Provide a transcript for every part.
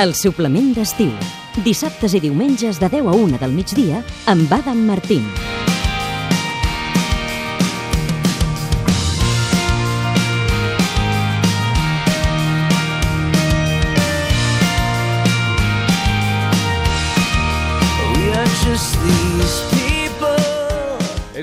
El suplement d'estiu. Dissabtes i diumenges de 10 a 1 del migdia amb Adam Martín.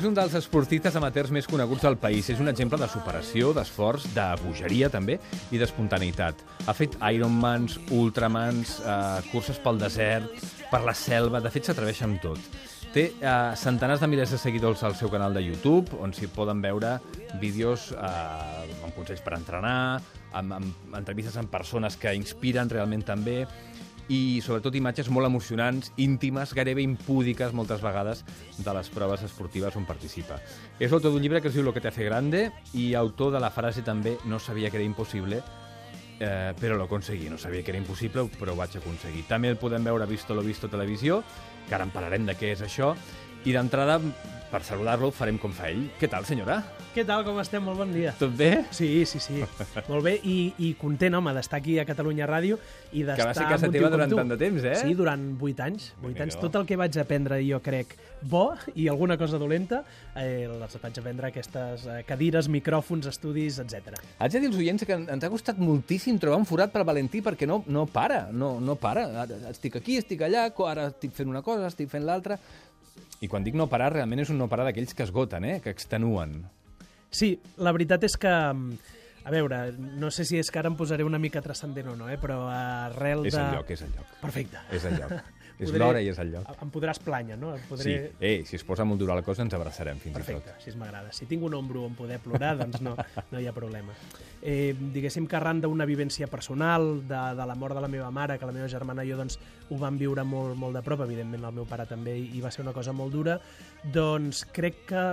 Un dels esportistes amateurs més coneguts del país. És un exemple de superació, d'esforç, de bogeria també i d'espontaneïtat. Ha fet Ironmans, Ultramans, eh, curses pel desert, per la selva... De fet, s'atreveix amb tot. Té eh, centenars de milers de seguidors al seu canal de YouTube, on s'hi poden veure vídeos eh, amb consells per entrenar, amb, amb entrevistes amb persones que inspiren realment també, i sobretot imatges molt emocionants, íntimes, gairebé impúdiques moltes vegades de les proves esportives on participa. És autor d'un llibre que es diu Lo que te hace grande i autor de la frase també No sabia que era impossible, eh, però lo aconseguí. No sabia que era impossible, però ho vaig aconseguir. També el podem veure a Visto lo Visto Televisió, que ara en parlarem de què és això, i d'entrada, per saludar-lo, farem com fa ell. Què tal, senyora? Què tal, com estem? Molt bon dia. Tot bé? Sí, sí, sí. Molt bé, i, i content, home, d'estar aquí a Catalunya Ràdio i d'estar... Que va ser casa teva durant tant de temps, eh? Sí, durant 8 anys. 8 anys. Tot el que vaig aprendre, jo crec, bo i alguna cosa dolenta, eh, les vaig aprendre aquestes eh, cadires, micròfons, estudis, etc. Haig de dir als oients que ens ha costat moltíssim trobar un forat per Valentí perquè no, no para, no, no para. Ara Estic aquí, estic allà, ara estic fent una cosa, estic fent l'altra... I quan dic no parar, realment és un no parar d'aquells que esgoten, eh? que extenuen. Sí, la veritat és que... mm, A veure, no sé si és que ara em posaré una mica transcendent o no, eh? però arrel És de... el lloc, és el lloc. Perfecte. És el lloc. és Podré- l'hora i és el lloc. Em podràs plànyer, no? Em Sí, podré... ei, si es posa molt dura la cosa ens abraçarem fins Perfecte, i tot. així m'agrada. Si tinc un ombro on poder plorar, doncs no, no hi ha problema. Eh, diguéssim que arran d'una vivència personal, de, de la mort de la meva mare, que la meva germana i jo doncs, ho vam viure molt, molt de prop, evidentment el meu pare també, i va ser una cosa molt dura, doncs crec que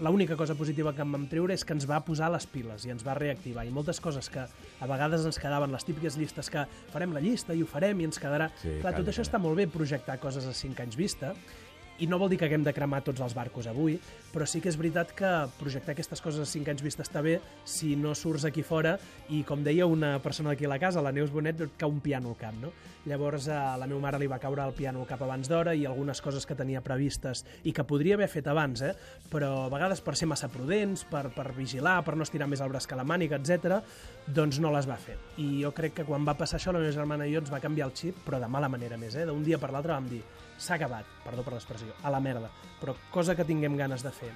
l'única cosa positiva que em vam treure és que ens va posar les piles i ens va reactivar. I moltes coses que a vegades ens quedaven, les típiques llistes que farem la llista i ho farem i ens quedarà... Sí, Clar, tot això està molt bé projectar coses a 5 anys vista, i no vol dir que haguem de cremar tots els barcos avui, però sí que és veritat que projectar aquestes coses a 5 anys vista està bé si no surts aquí fora i, com deia una persona d'aquí a la casa, la Neus Bonet, et cau un piano al cap, no? Llavors, a la meva mare li va caure el piano al cap abans d'hora i algunes coses que tenia previstes i que podria haver fet abans, eh? però a vegades per ser massa prudents, per, per vigilar, per no estirar més el braç que la màniga, etc, doncs no les va fer. I jo crec que quan va passar això, la meva germana i jo ens va canviar el xip, però de mala manera més, eh? d'un dia per l'altre vam dir s'ha acabat, perdó per l'expressió, a la merda, però cosa que tinguem ganes de fer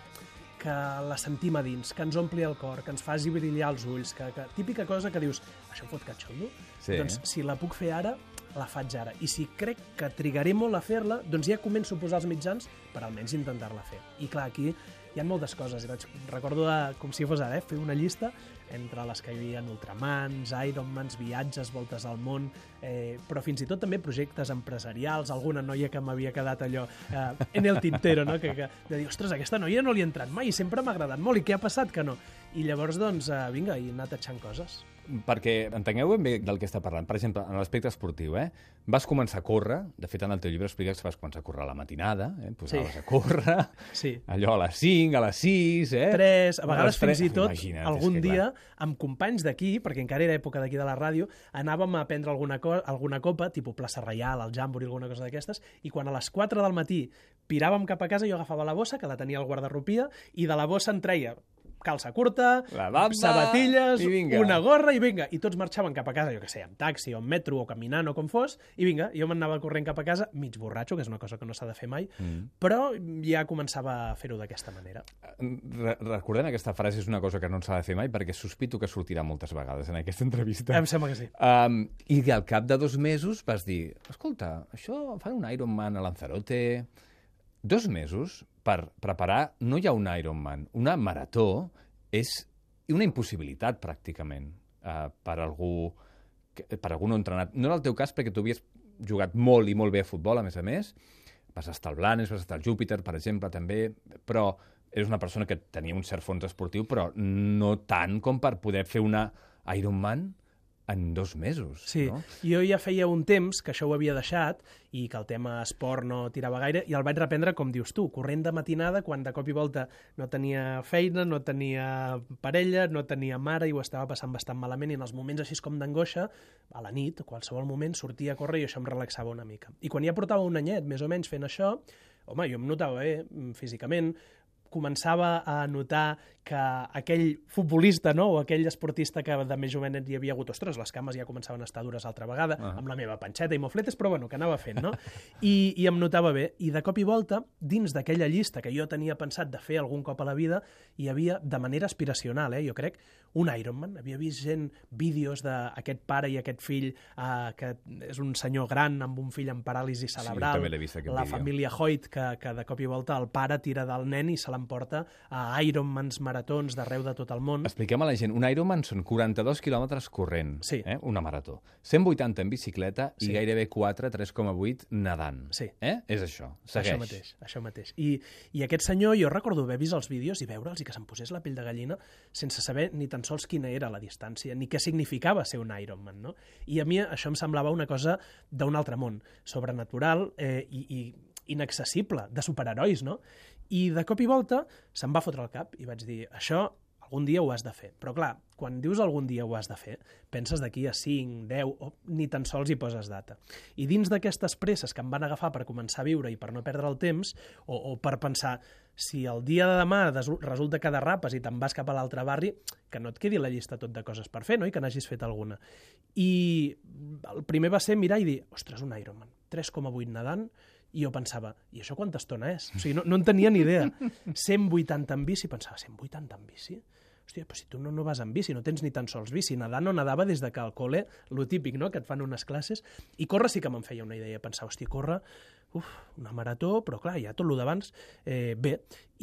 que la sentim a dins, que ens ompli el cor, que ens faci brillar els ulls, que, que típica cosa que dius, això em fot catxondo? Sí. Doncs si la puc fer ara, la faig ara. I si crec que trigaré molt a fer-la, doncs ja començo a posar els mitjans per almenys intentar-la fer. I clar, aquí hi ha moltes coses. I vaig, recordo, de, com si fos ara, eh, fer una llista entre les que hi havia Ultramans, Ironmans, viatges, voltes al món, eh, però fins i tot també projectes empresarials, alguna noia que m'havia quedat allò eh, en el tintero, no? que, que de dir, ostres, aquesta noia no li ha entrat mai, sempre m'ha agradat molt, i què ha passat que no? I llavors, doncs, eh, vinga, he anat tachant coses. Perquè entengueu ben bé del que està parlant. Per exemple, en l'aspecte esportiu, eh? vas començar a córrer, de fet en el teu llibre expliques que vas començar a córrer a la matinada, eh? posaves Sí. a córrer, Sí. allò a les 5, a les 6, eh? tres, a vegades les tres- fins i tot, Imagina't, algun que, clar, dia, amb companys d'aquí, perquè encara era època d'aquí de la ràdio, anàvem a prendre alguna, co alguna copa, tipus plaça Reial, el Jambori, alguna cosa d'aquestes, i quan a les 4 del matí piràvem cap a casa, jo agafava la bossa, que la tenia al guardarropia, i de la bossa en treia calça curta, La bamba, sabatilles, una gorra i vinga. I tots marxaven cap a casa, jo que sé, en taxi o en metro o caminant o com fos, i vinga, jo m'anava corrent cap a casa, mig borratxo, que és una cosa que no s'ha de fer mai, mm. però ja començava a fer-ho d'aquesta manera. Re recordem aquesta frase és una cosa que no s'ha de fer mai perquè sospito que sortirà moltes vegades en aquesta entrevista. Em sembla que sí. Um, I al cap de dos mesos vas dir, escolta, això fan un Ironman a Lanzarote... Dos mesos per preparar, no hi ha un Ironman, una marató és una impossibilitat pràcticament uh, per algú per algú no entrenat. No era el teu cas perquè tu havies jugat molt i molt bé a futbol, a més a més. Vas estar al Blanes, vas estar al Júpiter, per exemple, també, però eres una persona que tenia un cert fons esportiu, però no tant com per poder fer una Ironman en dos mesos. Sí, No? jo ja feia un temps que això ho havia deixat i que el tema esport no tirava gaire i el vaig reprendre, com dius tu, corrent de matinada quan de cop i volta no tenia feina, no tenia parella, no tenia mare i ho estava passant bastant malament i en els moments així com d'angoixa, a la nit, a qualsevol moment, sortia a córrer i això em relaxava una mica. I quan ja portava un anyet, més o menys, fent això, home, jo em notava bé mm, físicament, començava a notar que aquell futbolista no? o aquell esportista que de més jovenet hi havia hagut, ostres, les cames ja començaven a estar dures altra vegada, uh -huh. amb la meva panxeta i mofletes, però bueno, que anava fent, no? I, I em notava bé. I de cop i volta, dins d'aquella llista que jo tenia pensat de fer algun cop a la vida, hi havia, de manera aspiracional, eh, jo crec, un Ironman. Havia vist gent, vídeos d'aquest pare i aquest fill, eh, que és un senyor gran amb un fill amb paràlisi cerebral. també l'he vist, la vídeo. família Hoyt, que, que de cop i volta el pare tira del nen i se l'emporta a Ironmans maratons d'arreu de tot el món. Expliquem a la gent, un Ironman són 42 quilòmetres corrent, Sí. eh? una marató. 180 en bicicleta Sí. i gairebé 4, 3,8 nedant. Sí. Eh? És això, segueix. Això mateix, això mateix. I, I aquest senyor, jo recordo haver vist els vídeos i veure'ls i que se'm posés la pell de gallina sense saber ni tan sols quina era la distància, ni què significava ser un Ironman, no? I a mi això em semblava una cosa d'un altre món, sobrenatural eh, i, i inaccessible, de superherois, no? I de cop i volta se'm va fotre al cap i vaig dir, això algun dia ho has de fer. Però clar, quan dius algun dia ho has de fer, penses d'aquí a 5, 10, o ni tan sols hi poses data. I dins d'aquestes presses que em van agafar per començar a viure i per no perdre el temps, o, o per pensar, si el dia de demà resulta que derrapes i te'n vas cap a l'altre barri, que no et quedi la llista tot de coses per fer, no? i que n'hagis fet alguna. I el primer va ser mirar i dir, ostres, un Ironman, 3,8 nedant, i jo pensava, i això quanta estona és? O sigui, no, no en tenia ni idea. 180 en bici, pensava, 180 en bici? Hòstia, però si tu no, no vas en bici, no tens ni tan sols bici. Nedar no nedava des de que al col·le, lo típic, no?, que et fan unes classes. I córrer sí que me'n feia una idea. Pensava, hòstia, córrer, uf, una marató, però clar, ja tot lo d'abans, eh, bé.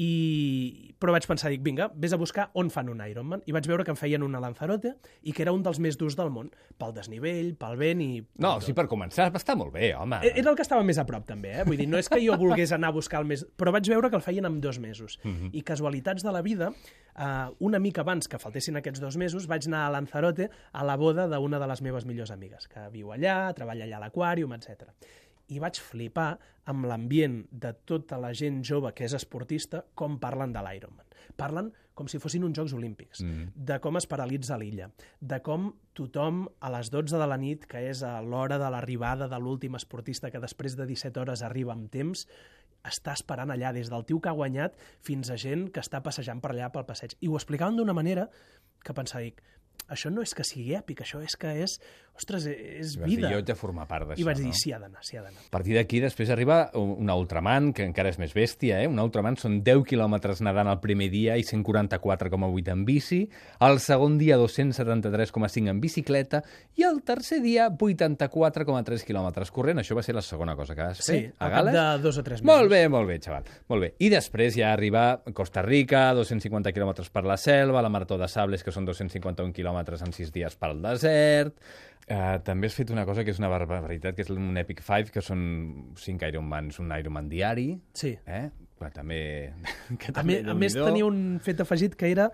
I... Però vaig pensar, dic, vinga, vés a buscar on fan un Ironman. I vaig veure que en feien una Lanzarote i que era un dels més durs del món, pel desnivell, pel vent i... No, sí, per començar, està molt bé, home. E- Era el que estava més a prop, també, eh? Vull dir, no és que jo volgués anar a buscar el més... Però vaig veure que el feien en dos mesos. I casualitats de la vida, eh, una mica abans que faltessin aquests dos mesos, vaig anar a Lanzarote a la boda d'una de les meves millors amigues, que viu allà, treballa allà a l'aquàrium, etc. I vaig flipar amb l'ambient de tota la gent jove que és esportista, com parlen de l'Ironman. Parlen com si fossin uns Jocs Olímpics, mm. de com es paralitza l'illa, de com tothom a les 12 de la nit, que és a l'hora de l'arribada de l'últim esportista que després de 17 hores arriba amb temps, està esperant allà, des del tio que ha guanyat fins a gent que està passejant per allà pel passeig. I ho explicaven d'una manera que pensava, dic, això no és que sigui èpic, això és que és, ostres, és vas dir, vida. jo haig de formar part d'això, I vaig dir, no? sí, ha d'anar, sí, ha d'anar. A partir d'aquí després arriba un Ultraman, que encara és més bèstia, eh? Un Ultraman són 10 quilòmetres nedant el primer dia i 144,8 en bici, el segon dia 273,5 en bicicleta i el tercer dia 84,3 quilòmetres corrent. Això va ser la segona cosa que vas fer Sí, a Gales. de dos o tres mesos. Molt bé, molt bé, xaval. Molt bé. I després ja arriba Costa Rica, 250 quilòmetres per la selva, la Marató de Sables, que són 251 quilòmetres en 6 dies pel desert. Uh, també has fet una cosa que és una barbaritat, que és un Epic 5, que són 5 Ironmans, un Ironman diari. Sí. Eh? Que també... Que A, també me, a més, tenia un fet afegit que era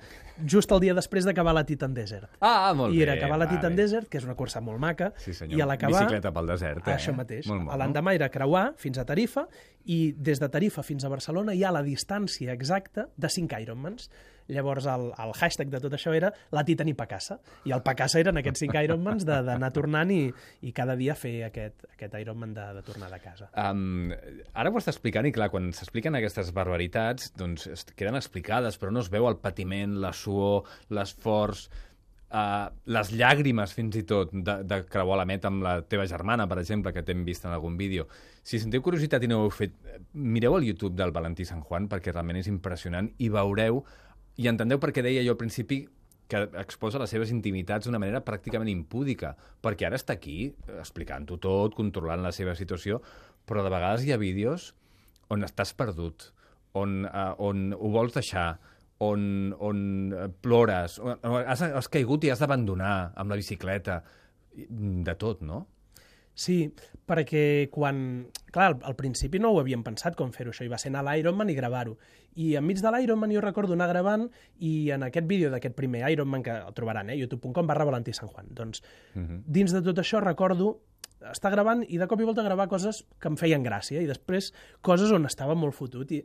just el dia després d'acabar la Titan Desert. Ah, molt I bé. era acabar la Titan vale. Desert, que és una cursa molt maca, Sí, senyor. i a l'acabar... Bicicleta pel desert, eh? Això mateix. Molt. L'endemà era creuar fins a Tarifa, i des de Tarifa fins a Barcelona hi ha la distància exacta de 5 Ironmans. Llavors, el, el hashtag de tot això era la Titan i Pacassa. I el Pacassa eren aquests 5 Ironmans de- d'anar tornant i, i cada dia fer aquest, aquest Ironman de, de tornar de casa. Um, ara ho està explicant i, clar, quan s'expliquen aquestes barbaritats, doncs es queden explicades, però no es veu el patiment, la suor, l'esforç, uh, les llàgrimes, fins i tot, de, de creuar la meta amb la teva germana, per exemple, que t'hem vist en algun vídeo. Si sentiu curiositat i no ho heu fet, mireu el YouTube del Valentí San Juan, perquè realment és impressionant, i veureu, i entendeu per què deia jo al principi que exposa les seves intimitats d'una manera pràcticament impúdica, perquè ara està aquí eh, explicant-ho tot, controlant la seva situació, però de vegades hi ha vídeos on estàs perdut, on, uh, on ho vols deixar, on, on eh, plores, on, has, has caigut i has d'abandonar amb la bicicleta, de tot, no? Sí, perquè quan... Clar, al principi no ho havíem pensat com fer-ho això, i va ser anar a l'Ironman i gravar-ho. I enmig de l'Ironman jo recordo anar gravant i en aquest vídeo d'aquest primer Ironman, que el trobaran, eh, youtube.com barra Valentí San Juan, doncs dins de tot això recordo estar gravant i de cop i volta gravar coses que em feien gràcia i després coses on estava molt fotut i,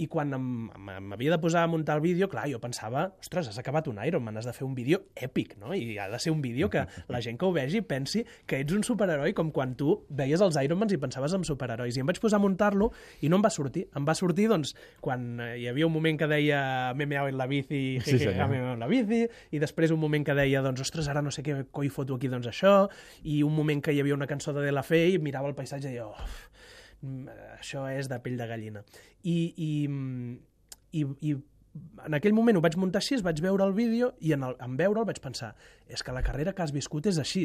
i quan m'havia de posar a muntar el vídeo, clar, jo pensava, ostres, has acabat un Ironman, has de fer un vídeo èpic, no? I ha de ser un vídeo que la gent que ho vegi pensi que ets un superheroi com quan tu veies els Ironmans i pensaves en superherois. I em vaig posar a muntar-lo i no em va sortir. Em va sortir, doncs, quan eh, hi havia un moment que deia me meao en la bici, Sí, me meao en la bici, i després un moment que deia, doncs, ostres, ara no sé què coi foto aquí, doncs això, i un moment que hi havia una cançó de De La Fe i mirava el paisatge i deia, oh, això és de pell de gallina. I, i, mm, i, i en aquell moment ho vaig muntar així, vaig veure el vídeo i en, el, en veure'l vaig pensar és que la carrera que has viscut és així.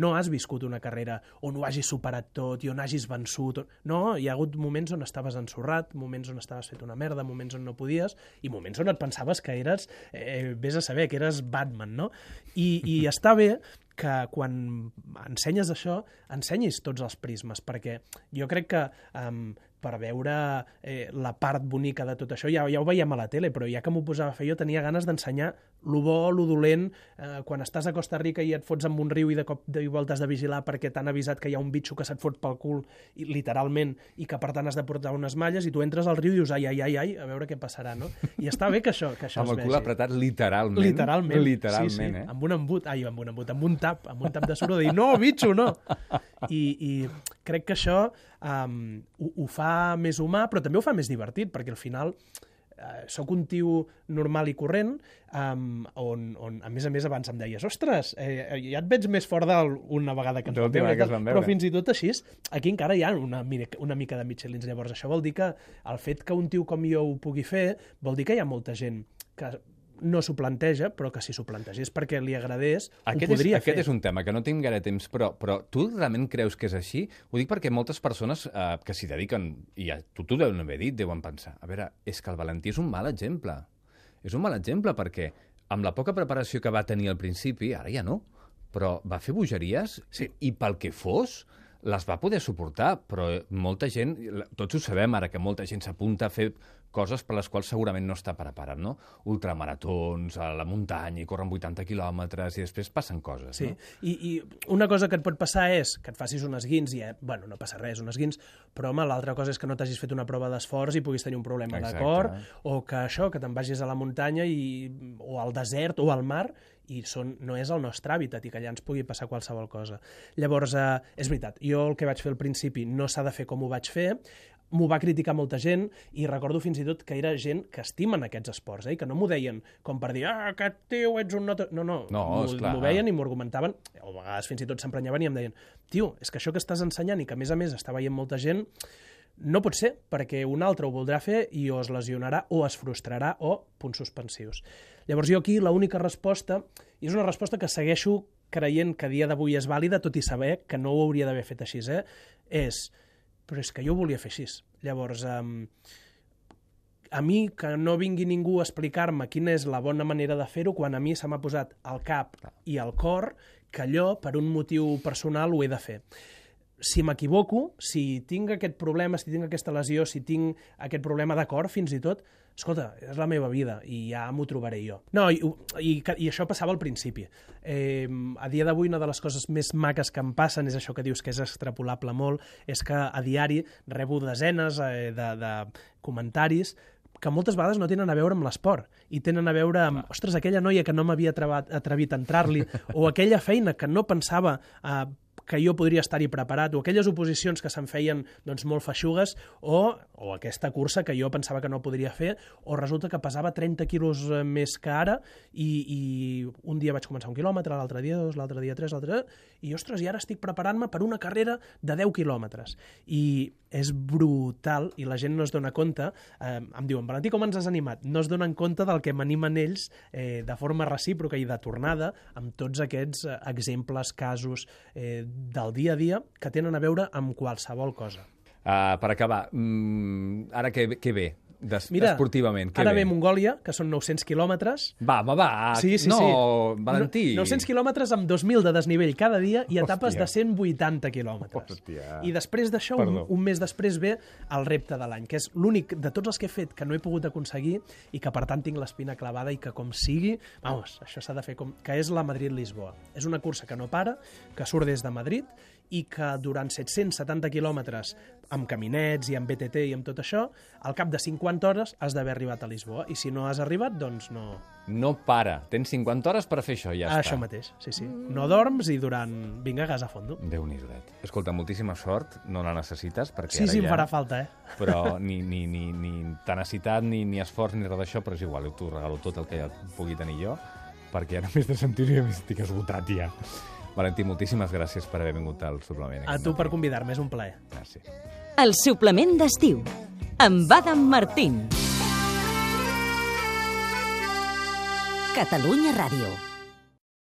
No has viscut una carrera on ho hagis superat tot i on hagis vençut. No, hi ha hagut moments on estaves ensorrat, moments on estaves fet una merda, moments on no podies i moments on et pensaves que eres, eh, vés a saber, que eres Batman, no? I, i està bé que quan ensenyes això, ensenyis tots els prismes, perquè jo crec que um, per veure eh, la part bonica de tot això, ja, ja ho veiem a la tele, però ja que m'ho posava a fer jo tenia ganes d'ensenyar lo bo, lo dolent, eh, quan estàs a Costa Rica i et fots amb un riu i de cop de volta has de vigilar perquè t'han avisat que hi ha un bitxo que se't fot pel cul, i, literalment, i que per tant has de portar unes malles, i tu entres al riu i dius ai, ai, ai, ai, a veure què passarà, no? I està bé que això, que això Amb es el cul vegi. apretat literalment. Literalment. Literalment, sí, sí. eh? Amb un embut, ai, amb un embut, amb un tap, amb un tap de suro, de dir, no, bitxo, no. I, i crec que això um, ho, ho fa més humà, però també ho fa més divertit, perquè al final eh, sóc un tio normal i corrent, um, on, on, a més a més, abans em deies, ostres, eh, ja et veig més fort d'una vegada que ens vam veure, que vam però veure. fins i tot així, aquí encara hi ha una, una mica de Michelins. Llavors, això vol dir que el fet que un tio com jo ho pugui fer, vol dir que hi ha molta gent que no s'ho planteja, però que si s'ho plantegés perquè li agradés, Aquest, ho és, podria aquest fer. és un tema que no tinc gaire temps, però, però tu realment creus que és així? Ho dic perquè moltes persones eh, que s'hi dediquen, i a tu t'ho deuen haver dit, deuen pensar, a veure, és que el Valentí és un mal exemple. És un mal exemple perquè amb la poca preparació que va tenir al principi, ara ja no, però va fer bogeries sí. i pel que fos les va poder suportar, però molta gent, tots ho sabem ara, que molta gent s'apunta a fer coses per les quals segurament no està preparat, no? Ultramaratons, a la muntanya, i corren 80 quilòmetres, i després passen coses, Sí, no? I, i una cosa que et pot passar és que et facis un esguins i, eh, bueno, no passa res, un esguins, però home, l'altra cosa és que no t'hagis fet una prova d'esforç i puguis tenir un problema de cor, o que això, que te'n vagis a la muntanya i, o al desert o al mar i són, no és el nostre hàbitat i que allà ens pugui passar qualsevol cosa. Llavors, eh, és veritat, jo el que vaig fer al principi no s'ha de fer com ho vaig fer, m'ho va criticar molta gent i recordo fins i tot que era gent que estimen aquests esports, eh? i que no m'ho deien com per dir, ah, aquest tio ets un... No, no, no, No, m'ho veien i m'ho argumentaven, o a vegades fins i tot s'emprenyaven i em deien, tio, és que això que estàs ensenyant i que a més a més està veient molta gent, no pot ser, perquè un altre ho voldrà fer i o es lesionarà o es frustrarà o punts suspensius. Llavors jo aquí l'única resposta, i és una resposta que segueixo creient que a dia d'avui és vàlida, tot i saber que no ho hauria d'haver fet així, eh? és, però és que jo ho volia fer així. Llavors, um, a mi que no vingui ningú a explicar-me quina és la bona manera de fer-ho quan a mi se m'ha posat al cap i al cor que allò, per un motiu personal, ho he de fer si m'equivoco, si tinc aquest problema, si tinc aquesta lesió, si tinc aquest problema de cor, fins i tot, escolta, és la meva vida i ja m'ho trobaré jo. No, i, i, i això passava al principi. Eh, a dia d'avui una de les coses més maques que em passen és això que dius que és extrapolable molt, és que a diari rebo desenes eh, de, de comentaris que moltes vegades no tenen a veure amb l'esport i tenen a veure amb, ostres, aquella noia que no m'havia atrevit, atrevit a entrar-li o aquella feina que no pensava eh, que jo podria estar-hi preparat, o aquelles oposicions que se'n feien doncs, molt feixugues, o, o aquesta cursa que jo pensava que no podria fer, o resulta que pesava 30 quilos eh, més que ara, i, i un dia vaig començar un quilòmetre, l'altre dia dos, l'altre dia tres, l'altre. I, ostres, i ara estic preparant-me per una carrera de 10 quilòmetres. I és brutal, i la gent no es dona compte, eh, em diuen, Valentí, com ens has animat? No es donen compte del que m'animen ells eh, de forma recíproca i de tornada amb tots aquests eh, exemples, casos eh, del dia a dia que tenen a veure amb qualsevol cosa. Uh, per acabar, mm, ara que, que ve, Des, Mira, esportivament, què ara ve? ve Mongòlia, que són 900 quilòmetres. Va, va, va. Sí, sí, no, sí. Valentí. No, 900 quilòmetres amb 2.000 de desnivell cada dia i etapes Hòstia. de 180 quilòmetres. Hòstia. I després d'això, un, un mes després ve el repte de l'any, que és l'únic de tots els que he fet que no he pogut aconseguir i que per tant tinc l'espina clavada i que com sigui, vamos, això s'ha de fer com... que és la Madrid-Lisboa. És una cursa que no para, que surt des de Madrid i que durant 770 quilòmetres amb caminets i amb BTT i amb tot això, al cap de 50 hores has d'haver arribat a Lisboa. I si no has arribat, doncs no, No para. Tens 50 hores per fer això, ja està. això mateix, sí, sí. No dorms i durant... Vinga, gas a fondo. Déu-n'hi-do. Escolta, moltíssima sort, no la necessites, perquè Sí, ara sí, em ja... farà falta, eh? Però ni, ni, ni, ni tenacitat, ni, ni esforç, ni res d'això, però és igual, t'ho regalo tot el que ja pugui tenir jo, perquè ja només de sentir-ho ja estic esgotat, ja. Valentí, moltíssimes gràcies per haver vingut al suplement. A tu per convidar-me, és un plaer. Gràcies. El suplement d'estiu amb Adam Martín. Catalunya Ràdio.